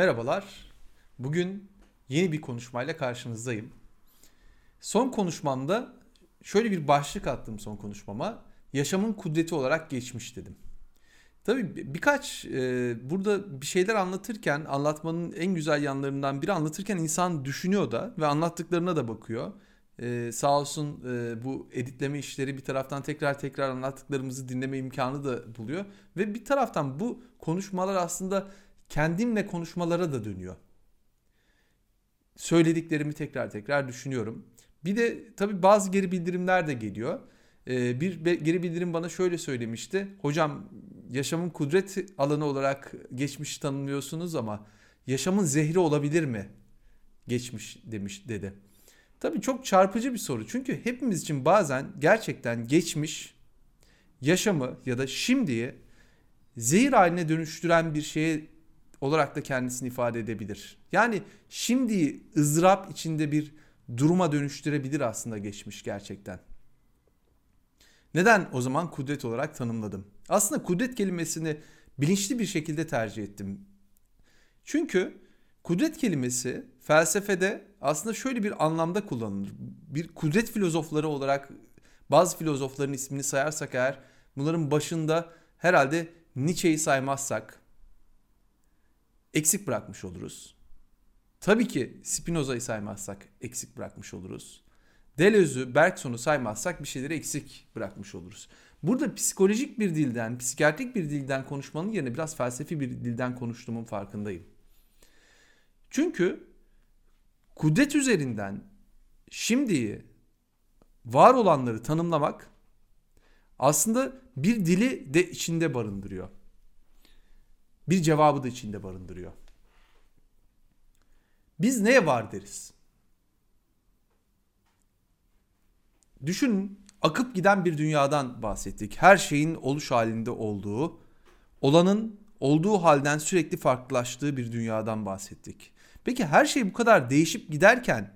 Merhabalar. Bugün yeni bir konuşmayla karşınızdayım. Son konuşmamda şöyle bir başlık attım son konuşmama. Yaşamın kudreti olarak geçmiş dedim. Tabii birkaç e, burada bir şeyler anlatırken anlatmanın en güzel yanlarından biri anlatırken insan düşünüyor da ve anlattıklarına da bakıyor. E, sağ olsun e, bu editleme işleri bir taraftan tekrar tekrar anlattıklarımızı dinleme imkanı da buluyor. Ve bir taraftan bu konuşmalar aslında kendimle konuşmalara da dönüyor. Söylediklerimi tekrar tekrar düşünüyorum. Bir de tabii bazı geri bildirimler de geliyor. Ee, bir geri bildirim bana şöyle söylemişti. Hocam yaşamın kudret alanı olarak geçmiş tanımlıyorsunuz ama yaşamın zehri olabilir mi? Geçmiş demiş dedi. Tabii çok çarpıcı bir soru. Çünkü hepimiz için bazen gerçekten geçmiş yaşamı ya da şimdiyi zehir haline dönüştüren bir şeye olarak da kendisini ifade edebilir. Yani şimdi ızdırap içinde bir duruma dönüştürebilir aslında geçmiş gerçekten. Neden o zaman kudret olarak tanımladım? Aslında kudret kelimesini bilinçli bir şekilde tercih ettim. Çünkü kudret kelimesi felsefede aslında şöyle bir anlamda kullanılır. Bir kudret filozofları olarak bazı filozofların ismini sayarsak eğer bunların başında herhalde Nietzsche'yi saymazsak eksik bırakmış oluruz. Tabii ki Spinoza'yı saymazsak eksik bırakmış oluruz. Deleuze'ü, Bergson'u saymazsak bir şeyleri eksik bırakmış oluruz. Burada psikolojik bir dilden, psikiyatrik bir dilden konuşmanın yerine biraz felsefi bir dilden konuştuğumun farkındayım. Çünkü kudret üzerinden şimdiyi, var olanları tanımlamak aslında bir dili de içinde barındırıyor bir cevabı da içinde barındırıyor. Biz neye var deriz? Düşünün akıp giden bir dünyadan bahsettik. Her şeyin oluş halinde olduğu, olanın olduğu halden sürekli farklılaştığı bir dünyadan bahsettik. Peki her şey bu kadar değişip giderken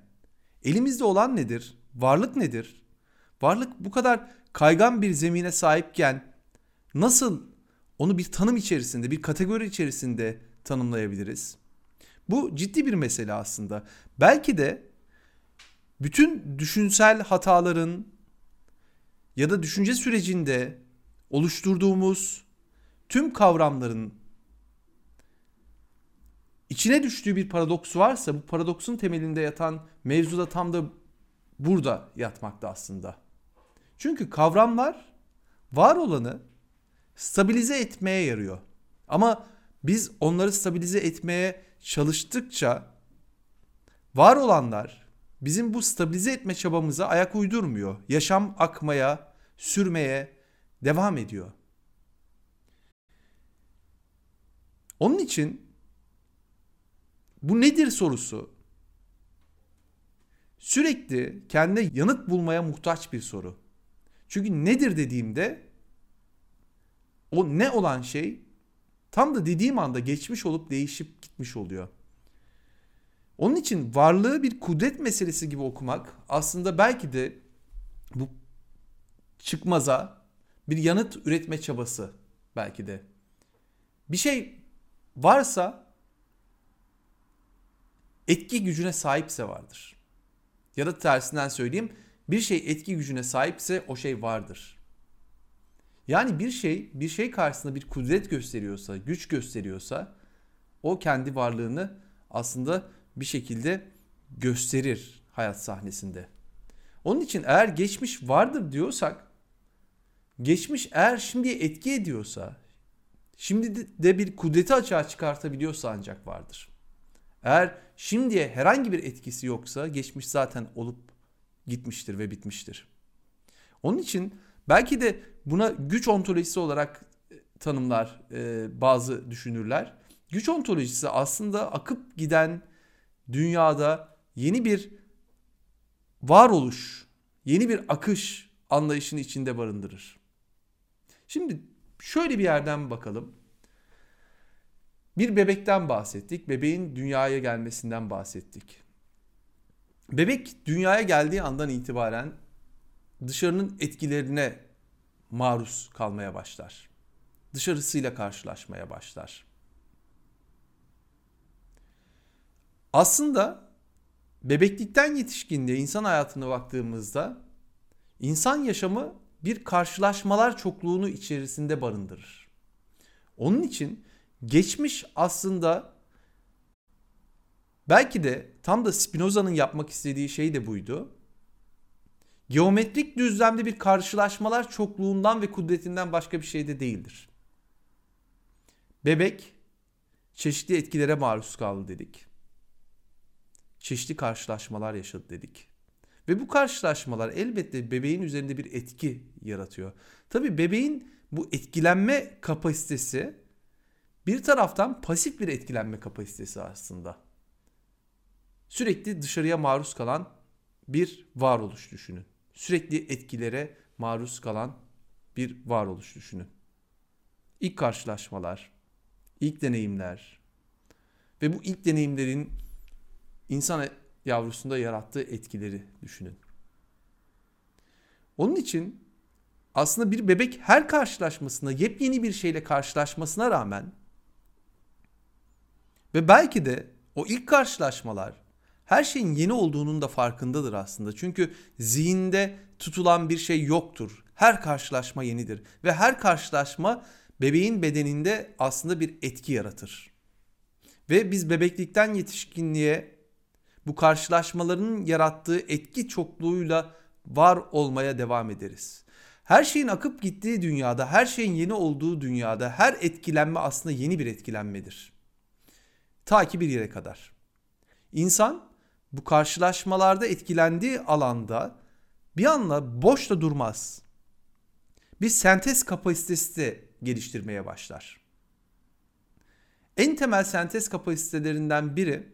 elimizde olan nedir? Varlık nedir? Varlık bu kadar kaygan bir zemine sahipken nasıl onu bir tanım içerisinde, bir kategori içerisinde tanımlayabiliriz. Bu ciddi bir mesele aslında. Belki de bütün düşünsel hataların ya da düşünce sürecinde oluşturduğumuz tüm kavramların içine düştüğü bir paradoks varsa bu paradoksun temelinde yatan mevzu da tam da burada yatmakta aslında. Çünkü kavramlar var olanı stabilize etmeye yarıyor. Ama biz onları stabilize etmeye çalıştıkça var olanlar bizim bu stabilize etme çabamıza ayak uydurmuyor. Yaşam akmaya, sürmeye devam ediyor. Onun için bu nedir sorusu sürekli kendine yanıt bulmaya muhtaç bir soru. Çünkü nedir dediğimde o ne olan şey tam da dediğim anda geçmiş olup değişip gitmiş oluyor. Onun için varlığı bir kudret meselesi gibi okumak aslında belki de bu çıkmaza bir yanıt üretme çabası belki de. Bir şey varsa etki gücüne sahipse vardır. Ya da tersinden söyleyeyim bir şey etki gücüne sahipse o şey vardır. Yani bir şey bir şey karşısında bir kudret gösteriyorsa, güç gösteriyorsa o kendi varlığını aslında bir şekilde gösterir hayat sahnesinde. Onun için eğer geçmiş vardır diyorsak geçmiş eğer şimdiye etki ediyorsa şimdi de bir kudreti açığa çıkartabiliyorsa ancak vardır. Eğer şimdiye herhangi bir etkisi yoksa geçmiş zaten olup gitmiştir ve bitmiştir. Onun için belki de Buna güç ontolojisi olarak e, tanımlar e, bazı düşünürler. Güç ontolojisi aslında akıp giden dünyada yeni bir varoluş, yeni bir akış anlayışını içinde barındırır. Şimdi şöyle bir yerden bakalım. Bir bebekten bahsettik. Bebeğin dünyaya gelmesinden bahsettik. Bebek dünyaya geldiği andan itibaren dışarının etkilerine maruz kalmaya başlar. Dışarısıyla karşılaşmaya başlar. Aslında bebeklikten yetişkinliğe insan hayatına baktığımızda insan yaşamı bir karşılaşmalar çokluğunu içerisinde barındırır. Onun için geçmiş aslında belki de tam da Spinoza'nın yapmak istediği şey de buydu. Geometrik düzlemde bir karşılaşmalar çokluğundan ve kudretinden başka bir şey de değildir. Bebek çeşitli etkilere maruz kaldı dedik. Çeşitli karşılaşmalar yaşadı dedik. Ve bu karşılaşmalar elbette bebeğin üzerinde bir etki yaratıyor. Tabi bebeğin bu etkilenme kapasitesi bir taraftan pasif bir etkilenme kapasitesi aslında. Sürekli dışarıya maruz kalan bir varoluş düşünün. Sürekli etkilere maruz kalan bir varoluş düşünün. İlk karşılaşmalar, ilk deneyimler ve bu ilk deneyimlerin insan yavrusunda yarattığı etkileri düşünün. Onun için aslında bir bebek her karşılaşmasında yepyeni bir şeyle karşılaşmasına rağmen ve belki de o ilk karşılaşmalar her şeyin yeni olduğunun da farkındadır aslında. Çünkü zihinde tutulan bir şey yoktur. Her karşılaşma yenidir ve her karşılaşma bebeğin bedeninde aslında bir etki yaratır. Ve biz bebeklikten yetişkinliğe bu karşılaşmaların yarattığı etki çokluğuyla var olmaya devam ederiz. Her şeyin akıp gittiği dünyada, her şeyin yeni olduğu dünyada her etkilenme aslında yeni bir etkilenmedir. Ta ki bir yere kadar. İnsan bu karşılaşmalarda etkilendiği alanda bir anla boşta durmaz. Bir sentez kapasitesi de geliştirmeye başlar. En temel sentez kapasitelerinden biri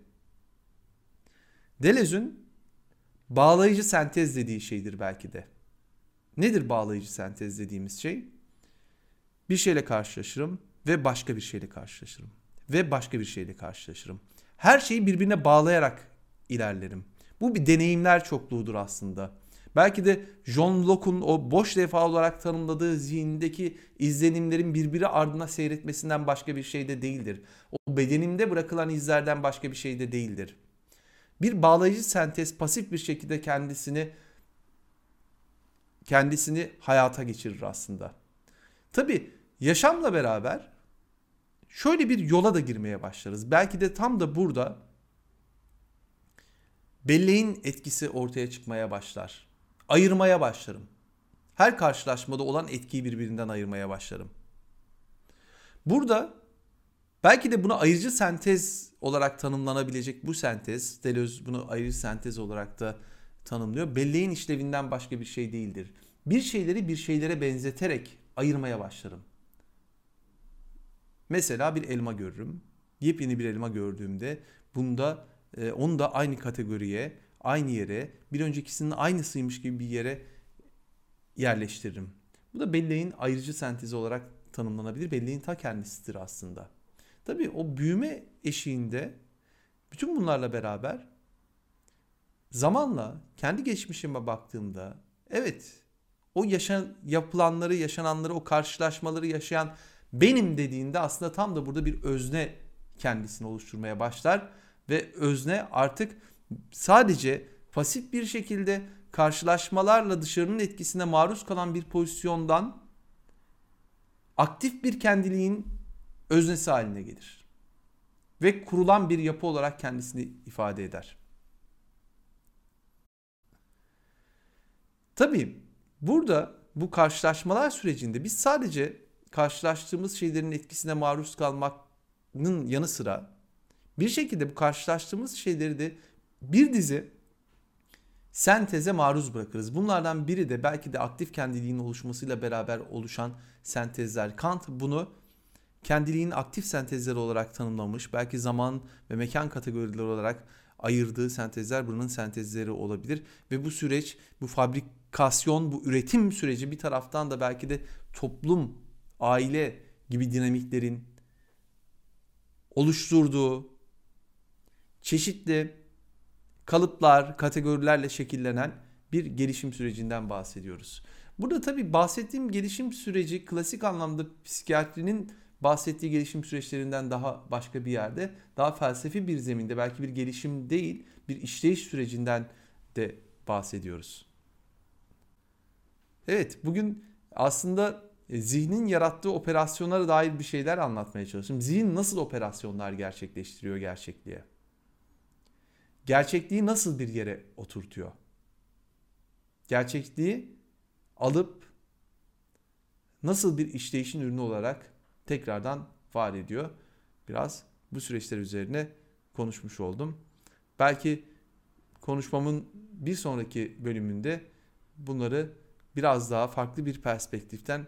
Deleuze'ün bağlayıcı sentez dediği şeydir belki de. Nedir bağlayıcı sentez dediğimiz şey? Bir şeyle karşılaşırım ve başka bir şeyle karşılaşırım ve başka bir şeyle karşılaşırım. Her şeyi birbirine bağlayarak ilerlerim. Bu bir deneyimler çokluğudur aslında. Belki de John Locke'un o boş defa olarak tanımladığı zihindeki izlenimlerin birbiri ardına seyretmesinden başka bir şey de değildir. O bedenimde bırakılan izlerden başka bir şey de değildir. Bir bağlayıcı sentez pasif bir şekilde kendisini kendisini hayata geçirir aslında. Tabi yaşamla beraber şöyle bir yola da girmeye başlarız. Belki de tam da burada belleğin etkisi ortaya çıkmaya başlar. Ayırmaya başlarım. Her karşılaşmada olan etkiyi birbirinden ayırmaya başlarım. Burada belki de bunu ayırıcı sentez olarak tanımlanabilecek bu sentez, Deleuze bunu ayırıcı sentez olarak da tanımlıyor. Belleğin işlevinden başka bir şey değildir. Bir şeyleri bir şeylere benzeterek ayırmaya başlarım. Mesela bir elma görürüm. Yepyeni bir elma gördüğümde bunda e, onu da aynı kategoriye, aynı yere, bir öncekisinin aynısıymış gibi bir yere yerleştiririm. Bu da belleğin ayrıcı sentezi olarak tanımlanabilir. Belleğin ta kendisidir aslında. Tabii o büyüme eşiğinde bütün bunlarla beraber zamanla kendi geçmişime baktığımda evet o yaşan yapılanları, yaşananları, o karşılaşmaları yaşayan benim dediğinde aslında tam da burada bir özne kendisini oluşturmaya başlar ve özne artık sadece pasif bir şekilde karşılaşmalarla dışarının etkisine maruz kalan bir pozisyondan aktif bir kendiliğin öznesi haline gelir. Ve kurulan bir yapı olarak kendisini ifade eder. Tabii burada bu karşılaşmalar sürecinde biz sadece karşılaştığımız şeylerin etkisine maruz kalmanın yanı sıra bir şekilde bu karşılaştığımız şeyleri de bir dizi senteze maruz bırakırız. Bunlardan biri de belki de aktif kendiliğin oluşmasıyla beraber oluşan sentezler. Kant bunu kendiliğin aktif sentezleri olarak tanımlamış. Belki zaman ve mekan kategorileri olarak ayırdığı sentezler bunun sentezleri olabilir. Ve bu süreç, bu fabrikasyon, bu üretim süreci bir taraftan da belki de toplum, aile gibi dinamiklerin oluşturduğu çeşitli kalıplar, kategorilerle şekillenen bir gelişim sürecinden bahsediyoruz. Burada tabii bahsettiğim gelişim süreci klasik anlamda psikiyatrinin bahsettiği gelişim süreçlerinden daha başka bir yerde, daha felsefi bir zeminde belki bir gelişim değil, bir işleyiş sürecinden de bahsediyoruz. Evet, bugün aslında e, zihnin yarattığı operasyonlara dair bir şeyler anlatmaya çalışıyorum. Zihin nasıl operasyonlar gerçekleştiriyor gerçekliğe? Gerçekliği nasıl bir yere oturtuyor? Gerçekliği alıp nasıl bir işleyişin ürünü olarak tekrardan var ediyor? Biraz bu süreçler üzerine konuşmuş oldum. Belki konuşmamın bir sonraki bölümünde bunları biraz daha farklı bir perspektiften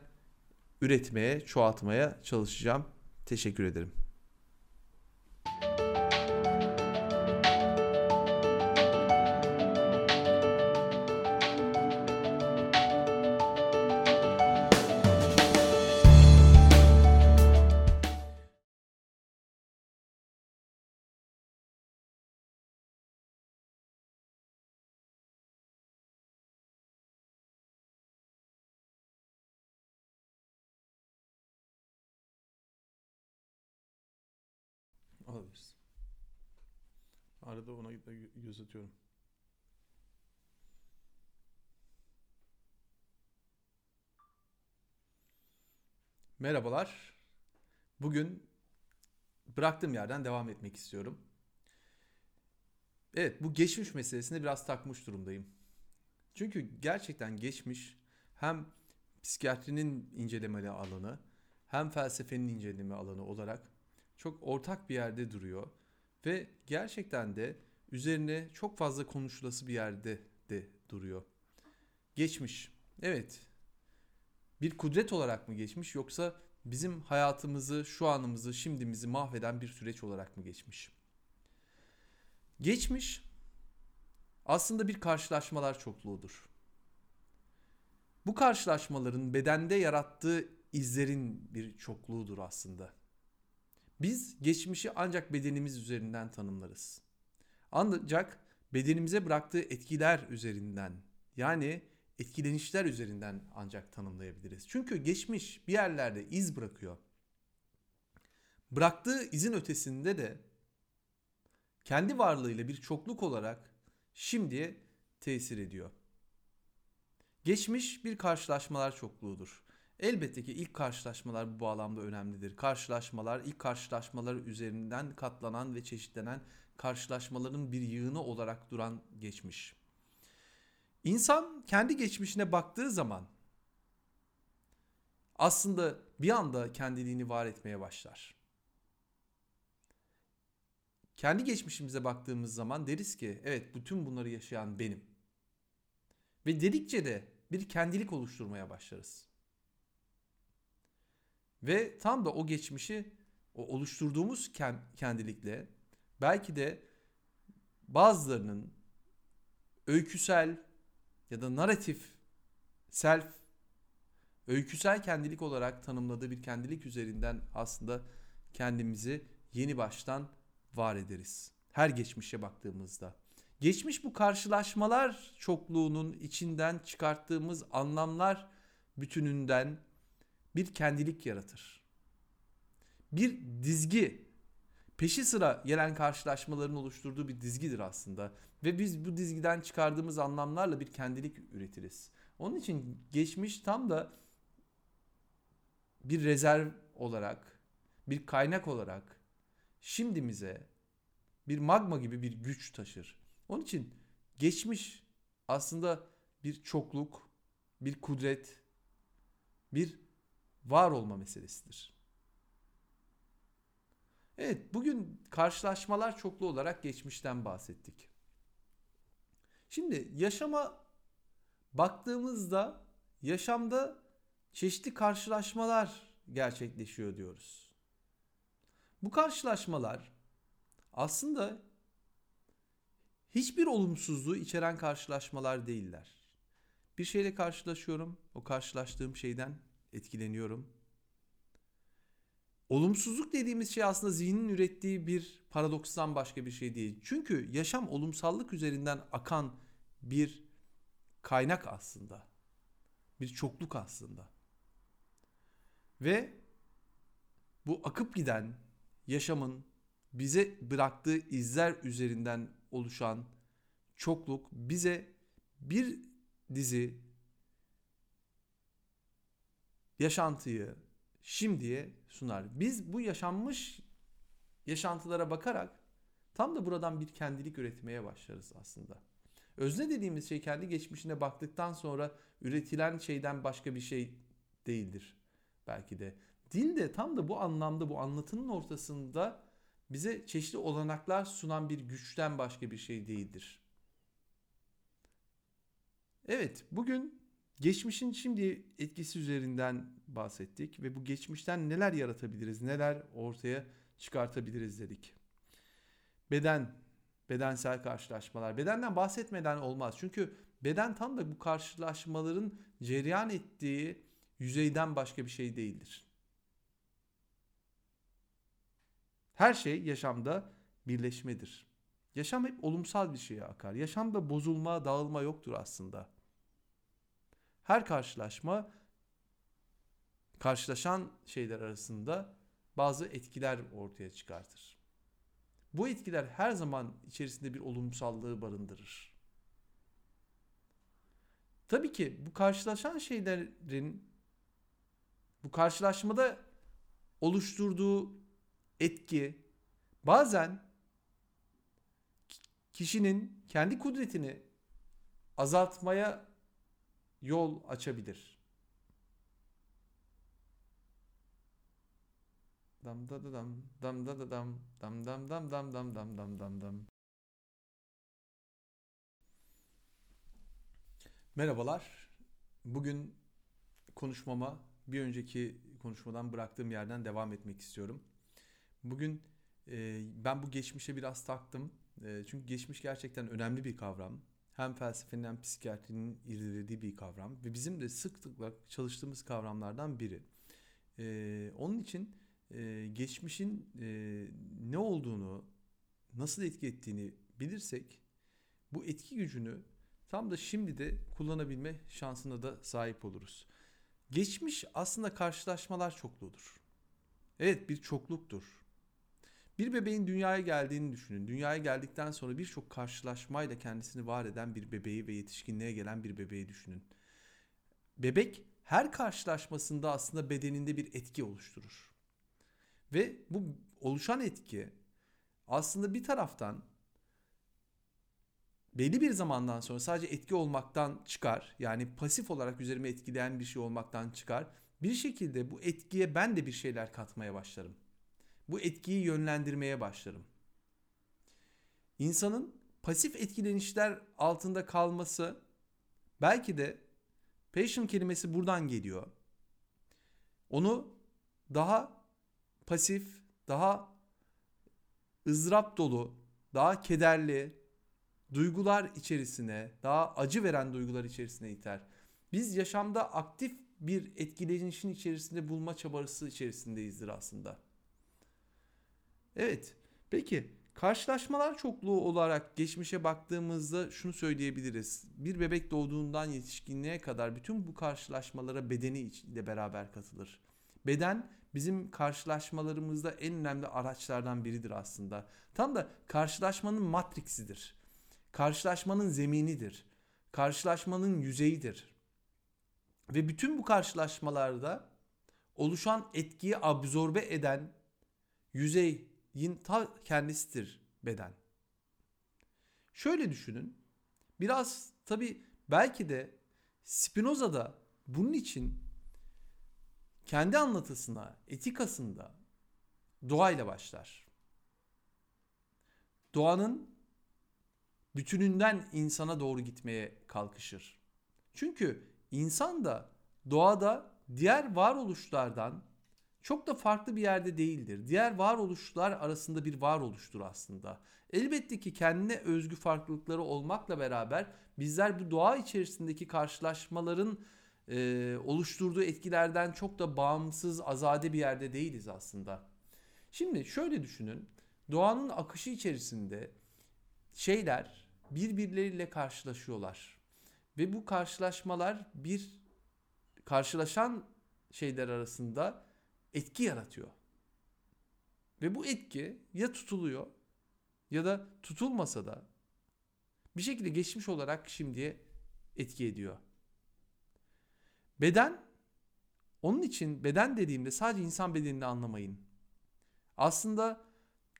üretmeye, çoğaltmaya çalışacağım. Teşekkür ederim. Arada ona da göz atıyorum. Merhabalar. Bugün bıraktığım yerden devam etmek istiyorum. Evet, bu geçmiş meselesine biraz takmış durumdayım. Çünkü gerçekten geçmiş hem psikiyatrinin incelemeli alanı hem felsefenin inceleme alanı olarak çok ortak bir yerde duruyor ve gerçekten de üzerine çok fazla konuşulası bir yerde de duruyor. Geçmiş. Evet. Bir kudret olarak mı geçmiş yoksa bizim hayatımızı, şu anımızı, şimdimizi mahveden bir süreç olarak mı geçmiş? Geçmiş aslında bir karşılaşmalar çokluğudur. Bu karşılaşmaların bedende yarattığı izlerin bir çokluğudur aslında. Biz geçmişi ancak bedenimiz üzerinden tanımlarız. Ancak bedenimize bıraktığı etkiler üzerinden yani etkilenişler üzerinden ancak tanımlayabiliriz. Çünkü geçmiş bir yerlerde iz bırakıyor. Bıraktığı izin ötesinde de kendi varlığıyla bir çokluk olarak şimdiye tesir ediyor. Geçmiş bir karşılaşmalar çokluğudur. Elbette ki ilk karşılaşmalar bu bağlamda önemlidir. Karşılaşmalar, ilk karşılaşmalar üzerinden katlanan ve çeşitlenen karşılaşmaların bir yığını olarak duran geçmiş. İnsan kendi geçmişine baktığı zaman aslında bir anda kendiliğini var etmeye başlar. Kendi geçmişimize baktığımız zaman deriz ki evet bütün bunları yaşayan benim. Ve dedikçe de bir kendilik oluşturmaya başlarız. Ve tam da o geçmişi o oluşturduğumuz kendilikle belki de bazılarının öyküsel ya da narratif self öyküsel kendilik olarak tanımladığı bir kendilik üzerinden aslında kendimizi yeni baştan var ederiz. Her geçmişe baktığımızda. Geçmiş bu karşılaşmalar çokluğunun içinden çıkarttığımız anlamlar bütününden bir kendilik yaratır. Bir dizgi peşi sıra gelen karşılaşmaların oluşturduğu bir dizgidir aslında. Ve biz bu dizgiden çıkardığımız anlamlarla bir kendilik üretiriz. Onun için geçmiş tam da bir rezerv olarak, bir kaynak olarak şimdimize bir magma gibi bir güç taşır. Onun için geçmiş aslında bir çokluk, bir kudret, bir var olma meselesidir. Evet, bugün karşılaşmalar çoklu olarak geçmişten bahsettik. Şimdi yaşama baktığımızda yaşamda çeşitli karşılaşmalar gerçekleşiyor diyoruz. Bu karşılaşmalar aslında hiçbir olumsuzluğu içeren karşılaşmalar değiller. Bir şeyle karşılaşıyorum, o karşılaştığım şeyden etkileniyorum. Olumsuzluk dediğimiz şey aslında zihnin ürettiği bir paradokstan başka bir şey değil. Çünkü yaşam olumsallık üzerinden akan bir kaynak aslında. Bir çokluk aslında. Ve bu akıp giden yaşamın bize bıraktığı izler üzerinden oluşan çokluk bize bir dizi yaşantıyı şimdiye sunar. Biz bu yaşanmış yaşantılara bakarak tam da buradan bir kendilik üretmeye başlarız aslında. Özne dediğimiz şey kendi geçmişine baktıktan sonra üretilen şeyden başka bir şey değildir belki de. Dil de tam da bu anlamda bu anlatının ortasında bize çeşitli olanaklar sunan bir güçten başka bir şey değildir. Evet, bugün geçmişin şimdi etkisi üzerinden bahsettik ve bu geçmişten neler yaratabiliriz, neler ortaya çıkartabiliriz dedik. Beden, bedensel karşılaşmalar. Bedenden bahsetmeden olmaz. Çünkü beden tam da bu karşılaşmaların cereyan ettiği yüzeyden başka bir şey değildir. Her şey yaşamda birleşmedir. Yaşam hep olumsal bir şeye akar. Yaşamda bozulma, dağılma yoktur aslında. Her karşılaşma karşılaşan şeyler arasında bazı etkiler ortaya çıkartır. Bu etkiler her zaman içerisinde bir olumsallığı barındırır. Tabii ki bu karşılaşan şeylerin bu karşılaşmada oluşturduğu etki bazen kişinin kendi kudretini azaltmaya yol açabilir. Dam da da dam dam da da dam dam dam dam dam dam dam dam dam dam. Merhabalar. Bugün konuşmama bir önceki konuşmadan bıraktığım yerden devam etmek istiyorum. Bugün e, ben bu geçmişe biraz taktım. E, çünkü geçmiş gerçekten önemli bir kavram. Hem felsefenin hem psikiyatrinin irdilediği bir kavram. Ve bizim de sıklıkla çalıştığımız kavramlardan biri. E, onun için e, geçmişin e, ne olduğunu, nasıl etki ettiğini bilirsek bu etki gücünü tam da şimdi de kullanabilme şansına da sahip oluruz. Geçmiş aslında karşılaşmalar çokluğudur. Evet bir çokluktur. Bir bebeğin dünyaya geldiğini düşünün. Dünyaya geldikten sonra birçok karşılaşmayla kendisini var eden bir bebeği ve yetişkinliğe gelen bir bebeği düşünün. Bebek her karşılaşmasında aslında bedeninde bir etki oluşturur. Ve bu oluşan etki aslında bir taraftan belli bir zamandan sonra sadece etki olmaktan çıkar. Yani pasif olarak üzerime etkileyen bir şey olmaktan çıkar. Bir şekilde bu etkiye ben de bir şeyler katmaya başlarım. Bu etkiyi yönlendirmeye başlarım. İnsanın pasif etkilenişler altında kalması belki de passion kelimesi buradan geliyor. Onu daha pasif, daha ızdırap dolu, daha kederli, duygular içerisine, daha acı veren duygular içerisine iter. Biz yaşamda aktif bir etkilenişin içerisinde bulma çabası içerisindeyizdir aslında. Evet, peki karşılaşmalar çokluğu olarak geçmişe baktığımızda şunu söyleyebiliriz. Bir bebek doğduğundan yetişkinliğe kadar bütün bu karşılaşmalara bedeni ile beraber katılır. Beden bizim karşılaşmalarımızda en önemli araçlardan biridir aslında. Tam da karşılaşmanın matriksidir karşılaşmanın zeminidir. Karşılaşmanın yüzeyidir. Ve bütün bu karşılaşmalarda oluşan etkiyi absorbe eden yüzeyin ta kendisidir beden. Şöyle düşünün. Biraz tabi belki de Spinoza da bunun için kendi anlatısına, etikasında doğayla başlar. Doğanın bütününden insana doğru gitmeye kalkışır. Çünkü insan da doğada diğer varoluşlardan çok da farklı bir yerde değildir. Diğer varoluşlar arasında bir varoluştur aslında. Elbette ki kendine özgü farklılıkları olmakla beraber bizler bu doğa içerisindeki karşılaşmaların e, oluşturduğu etkilerden çok da bağımsız, azade bir yerde değiliz aslında. Şimdi şöyle düşünün. Doğanın akışı içerisinde şeyler birbirleriyle karşılaşıyorlar. Ve bu karşılaşmalar bir karşılaşan şeyler arasında etki yaratıyor. Ve bu etki ya tutuluyor ya da tutulmasa da bir şekilde geçmiş olarak şimdiye etki ediyor. Beden onun için beden dediğimde sadece insan bedenini anlamayın. Aslında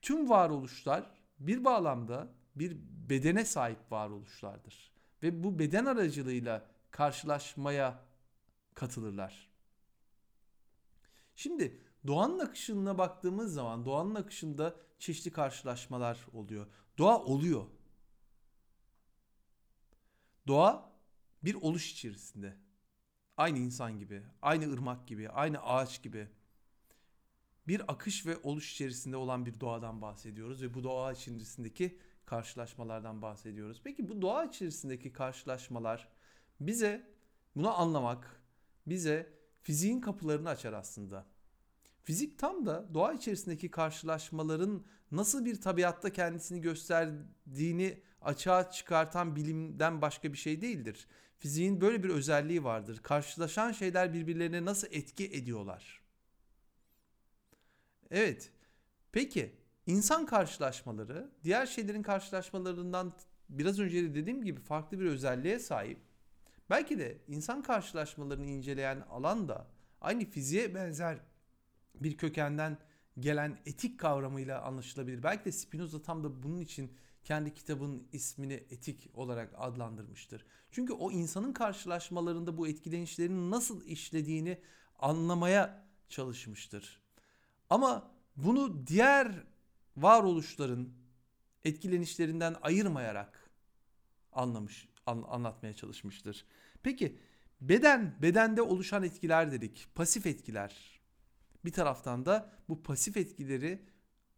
tüm varoluşlar bir bağlamda bir bedene sahip varoluşlardır. Ve bu beden aracılığıyla karşılaşmaya katılırlar. Şimdi doğanın akışına baktığımız zaman doğanın akışında çeşitli karşılaşmalar oluyor. Doğa oluyor. Doğa bir oluş içerisinde. Aynı insan gibi, aynı ırmak gibi, aynı ağaç gibi. Bir akış ve oluş içerisinde olan bir doğadan bahsediyoruz ve bu doğa içerisindeki karşılaşmalardan bahsediyoruz. Peki bu doğa içerisindeki karşılaşmalar bize bunu anlamak, bize fiziğin kapılarını açar aslında. Fizik tam da doğa içerisindeki karşılaşmaların nasıl bir tabiatta kendisini gösterdiğini açığa çıkartan bilimden başka bir şey değildir. Fiziğin böyle bir özelliği vardır. Karşılaşan şeyler birbirlerine nasıl etki ediyorlar? Evet. Peki insan karşılaşmaları diğer şeylerin karşılaşmalarından biraz önce de dediğim gibi farklı bir özelliğe sahip. Belki de insan karşılaşmalarını inceleyen alan da aynı fiziğe benzer bir kökenden gelen etik kavramıyla anlaşılabilir. Belki de Spinoza tam da bunun için kendi kitabının ismini etik olarak adlandırmıştır. Çünkü o insanın karşılaşmalarında bu etkilenişlerin nasıl işlediğini anlamaya çalışmıştır. Ama bunu diğer varoluşların etkilenişlerinden ayırmayarak anlamış, an, anlatmaya çalışmıştır. Peki beden, bedende oluşan etkiler dedik. Pasif etkiler. Bir taraftan da bu pasif etkileri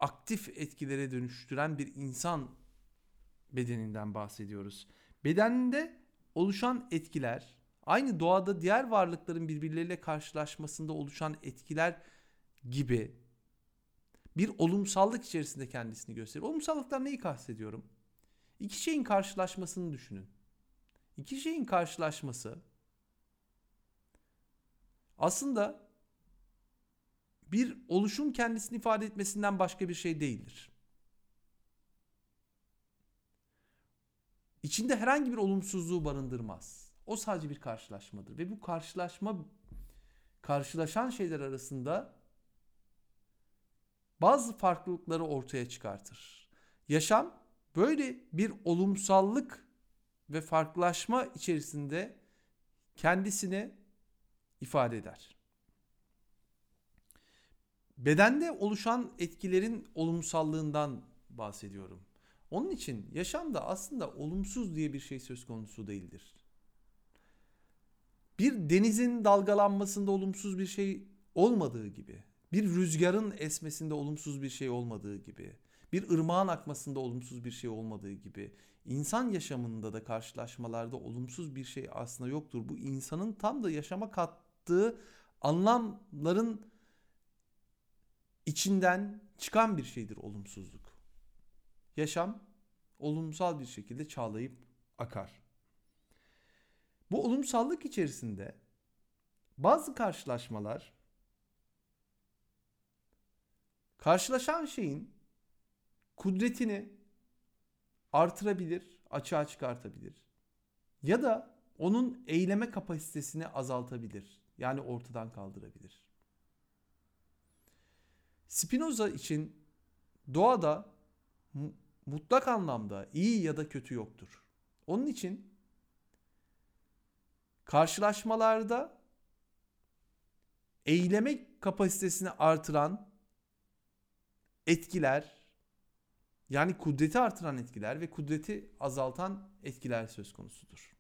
aktif etkilere dönüştüren bir insan bedeninden bahsediyoruz. Bedeninde oluşan etkiler aynı doğada diğer varlıkların birbirleriyle karşılaşmasında oluşan etkiler gibi bir olumsallık içerisinde kendisini gösterir. Olumsallıktan neyi kastediyorum? İki şeyin karşılaşmasını düşünün. İki şeyin karşılaşması aslında bir oluşun kendisini ifade etmesinden başka bir şey değildir. İçinde herhangi bir olumsuzluğu barındırmaz. O sadece bir karşılaşmadır ve bu karşılaşma karşılaşan şeyler arasında bazı farklılıkları ortaya çıkartır. Yaşam böyle bir olumsallık ve farklılaşma içerisinde kendisini ifade eder. Bedende oluşan etkilerin olumsallığından bahsediyorum. Onun için yaşamda aslında olumsuz diye bir şey söz konusu değildir. Bir denizin dalgalanmasında olumsuz bir şey olmadığı gibi, bir rüzgarın esmesinde olumsuz bir şey olmadığı gibi, bir ırmağın akmasında olumsuz bir şey olmadığı gibi, insan yaşamında da karşılaşmalarda olumsuz bir şey aslında yoktur. Bu insanın tam da yaşama kattığı anlamların içinden çıkan bir şeydir olumsuzluk. Yaşam olumsal bir şekilde çağlayıp akar. Bu olumsallık içerisinde bazı karşılaşmalar karşılaşan şeyin kudretini artırabilir, açığa çıkartabilir. Ya da onun eyleme kapasitesini azaltabilir. Yani ortadan kaldırabilir. Spinoza için doğada mutlak anlamda iyi ya da kötü yoktur. Onun için karşılaşmalarda eyleme kapasitesini artıran etkiler yani kudreti artıran etkiler ve kudreti azaltan etkiler söz konusudur.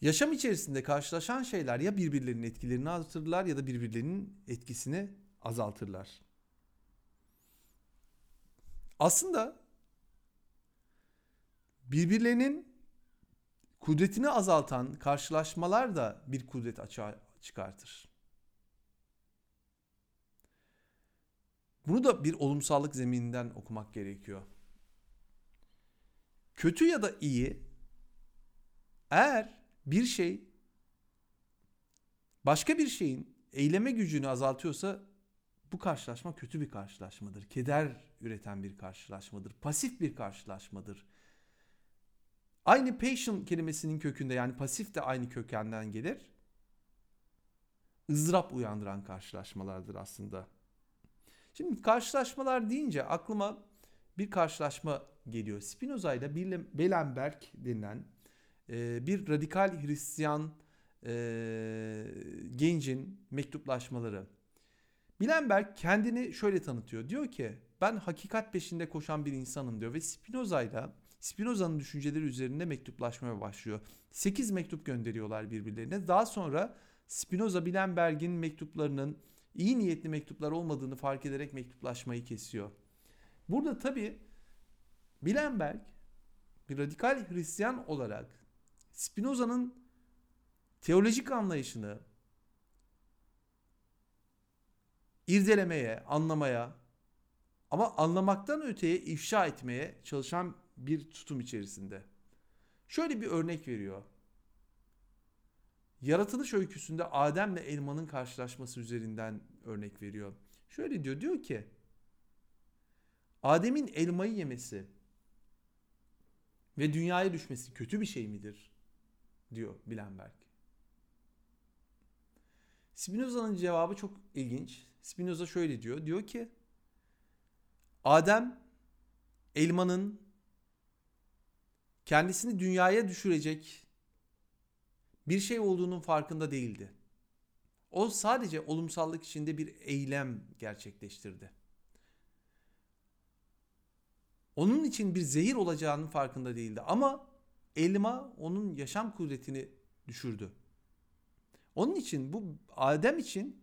Yaşam içerisinde karşılaşan şeyler ya birbirlerinin etkilerini artırırlar ya da birbirlerinin etkisini azaltırlar. Aslında birbirlerinin kudretini azaltan karşılaşmalar da bir kudret açığa çıkartır. Bunu da bir olumsallık zemininden okumak gerekiyor. Kötü ya da iyi eğer bir şey başka bir şeyin eyleme gücünü azaltıyorsa bu karşılaşma kötü bir karşılaşmadır. Keder üreten bir karşılaşmadır. Pasif bir karşılaşmadır. Aynı patient kelimesinin kökünde yani pasif de aynı kökenden gelir. ızdırap uyandıran karşılaşmalardır aslında. Şimdi karşılaşmalar deyince aklıma bir karşılaşma geliyor. Spinoza ile Belenberg denilen e, bir radikal Hristiyan e, gencin mektuplaşmaları. Bilenberg kendini şöyle tanıtıyor. Diyor ki ben hakikat peşinde koşan bir insanım diyor ve Spinoza ile Spinoza'nın düşünceleri üzerinde mektuplaşmaya başlıyor. 8 mektup gönderiyorlar birbirlerine. Daha sonra Spinoza Bilenberg'in mektuplarının iyi niyetli mektuplar olmadığını fark ederek mektuplaşmayı kesiyor. Burada tabi Bilenberg bir radikal Hristiyan olarak Spinoza'nın teolojik anlayışını irdelemeye, anlamaya ama anlamaktan öteye ifşa etmeye çalışan bir tutum içerisinde. Şöyle bir örnek veriyor. Yaratılış öyküsünde Adem'le elmanın karşılaşması üzerinden örnek veriyor. Şöyle diyor, diyor ki Adem'in elmayı yemesi ve dünyaya düşmesi kötü bir şey midir? diyor Bilenberg. Spinoza'nın cevabı çok ilginç. Spinoza şöyle diyor. Diyor ki Adem elmanın kendisini dünyaya düşürecek bir şey olduğunun farkında değildi. O sadece olumsallık içinde bir eylem gerçekleştirdi. Onun için bir zehir olacağının farkında değildi ama elma onun yaşam kudretini düşürdü. Onun için bu Adem için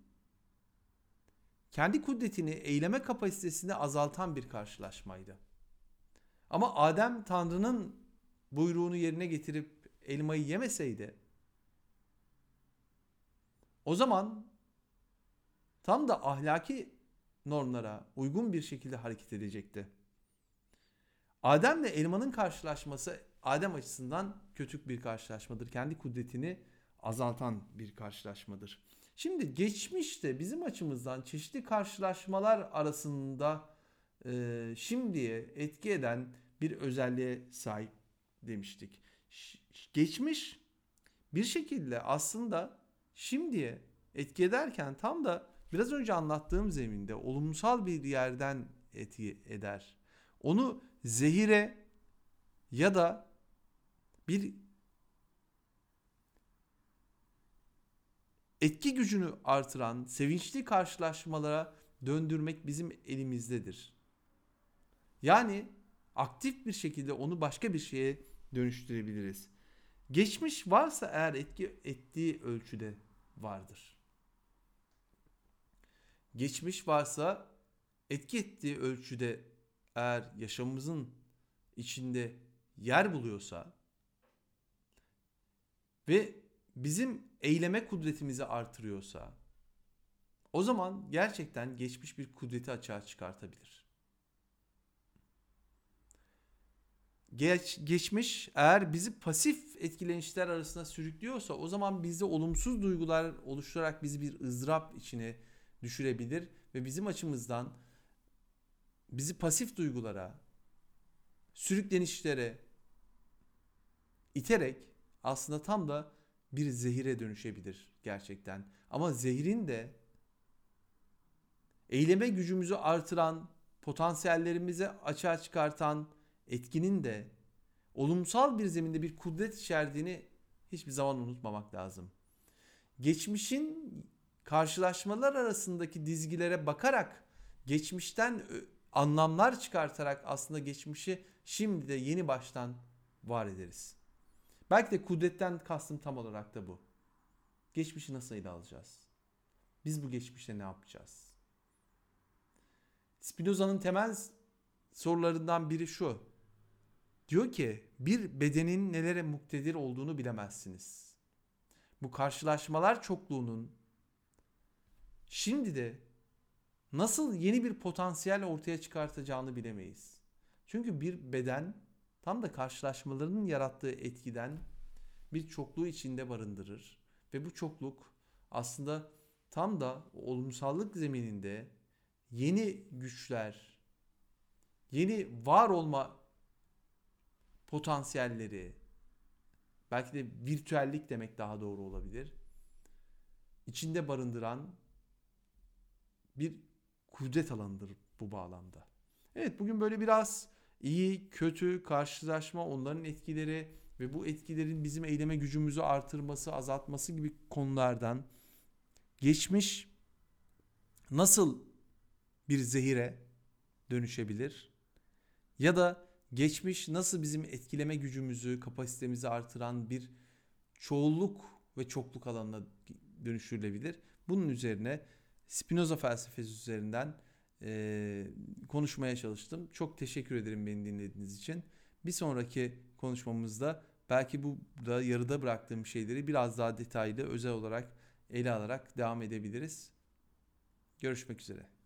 kendi kudretini, eyleme kapasitesini azaltan bir karşılaşmaydı. Ama Adem Tanrı'nın buyruğunu yerine getirip elmayı yemeseydi o zaman tam da ahlaki normlara uygun bir şekilde hareket edecekti. Adem'le elmanın karşılaşması Adem açısından kötü bir karşılaşmadır. Kendi kudretini azaltan bir karşılaşmadır. Şimdi geçmişte bizim açımızdan çeşitli karşılaşmalar arasında e, şimdiye etki eden bir özelliğe sahip demiştik. Geçmiş bir şekilde aslında şimdiye etki ederken tam da biraz önce anlattığım zeminde olumsal bir yerden etki eder. Onu zehire ya da bir etki gücünü artıran sevinçli karşılaşmalara döndürmek bizim elimizdedir. Yani aktif bir şekilde onu başka bir şeye dönüştürebiliriz. Geçmiş varsa eğer etki ettiği ölçüde vardır. Geçmiş varsa etki ettiği ölçüde eğer yaşamımızın içinde yer buluyorsa ve bizim eyleme kudretimizi artırıyorsa o zaman gerçekten geçmiş bir kudreti açığa çıkartabilir. Geç, geçmiş eğer bizi pasif etkilenişler arasında sürüklüyorsa o zaman bizde olumsuz duygular oluşturarak bizi bir ızdırap içine düşürebilir ve bizim açımızdan bizi pasif duygulara, sürüklenişlere iterek aslında tam da bir zehire dönüşebilir gerçekten. Ama zehrin de eyleme gücümüzü artıran, potansiyellerimizi açığa çıkartan etkinin de olumsal bir zeminde bir kudret içerdiğini hiçbir zaman unutmamak lazım. Geçmişin karşılaşmalar arasındaki dizgilere bakarak geçmişten anlamlar çıkartarak aslında geçmişi şimdi de yeni baştan var ederiz. Belki de kudretten kastım tam olarak da bu. Geçmişi nasıl ele alacağız? Biz bu geçmişte ne yapacağız? Spinoza'nın temel sorularından biri şu. Diyor ki bir bedenin nelere muktedir olduğunu bilemezsiniz. Bu karşılaşmalar çokluğunun şimdi de nasıl yeni bir potansiyel ortaya çıkartacağını bilemeyiz. Çünkü bir beden tam da karşılaşmalarının yarattığı etkiden bir çokluğu içinde barındırır ve bu çokluk aslında tam da olumsallık zemininde yeni güçler, yeni var olma potansiyelleri, belki de virtüellik demek daha doğru olabilir. içinde barındıran bir kudret alanıdır bu bağlamda. Evet bugün böyle biraz iyi, kötü, karşılaşma, onların etkileri ve bu etkilerin bizim eyleme gücümüzü artırması, azaltması gibi konulardan geçmiş nasıl bir zehire dönüşebilir? Ya da geçmiş nasıl bizim etkileme gücümüzü, kapasitemizi artıran bir çoğulluk ve çokluk alanına dönüştürülebilir? Bunun üzerine Spinoza felsefesi üzerinden e, konuşmaya çalıştım. Çok teşekkür ederim beni dinlediğiniz için. Bir sonraki konuşmamızda belki bu da yarıda bıraktığım şeyleri biraz daha detaylı özel olarak ele alarak devam edebiliriz. Görüşmek üzere.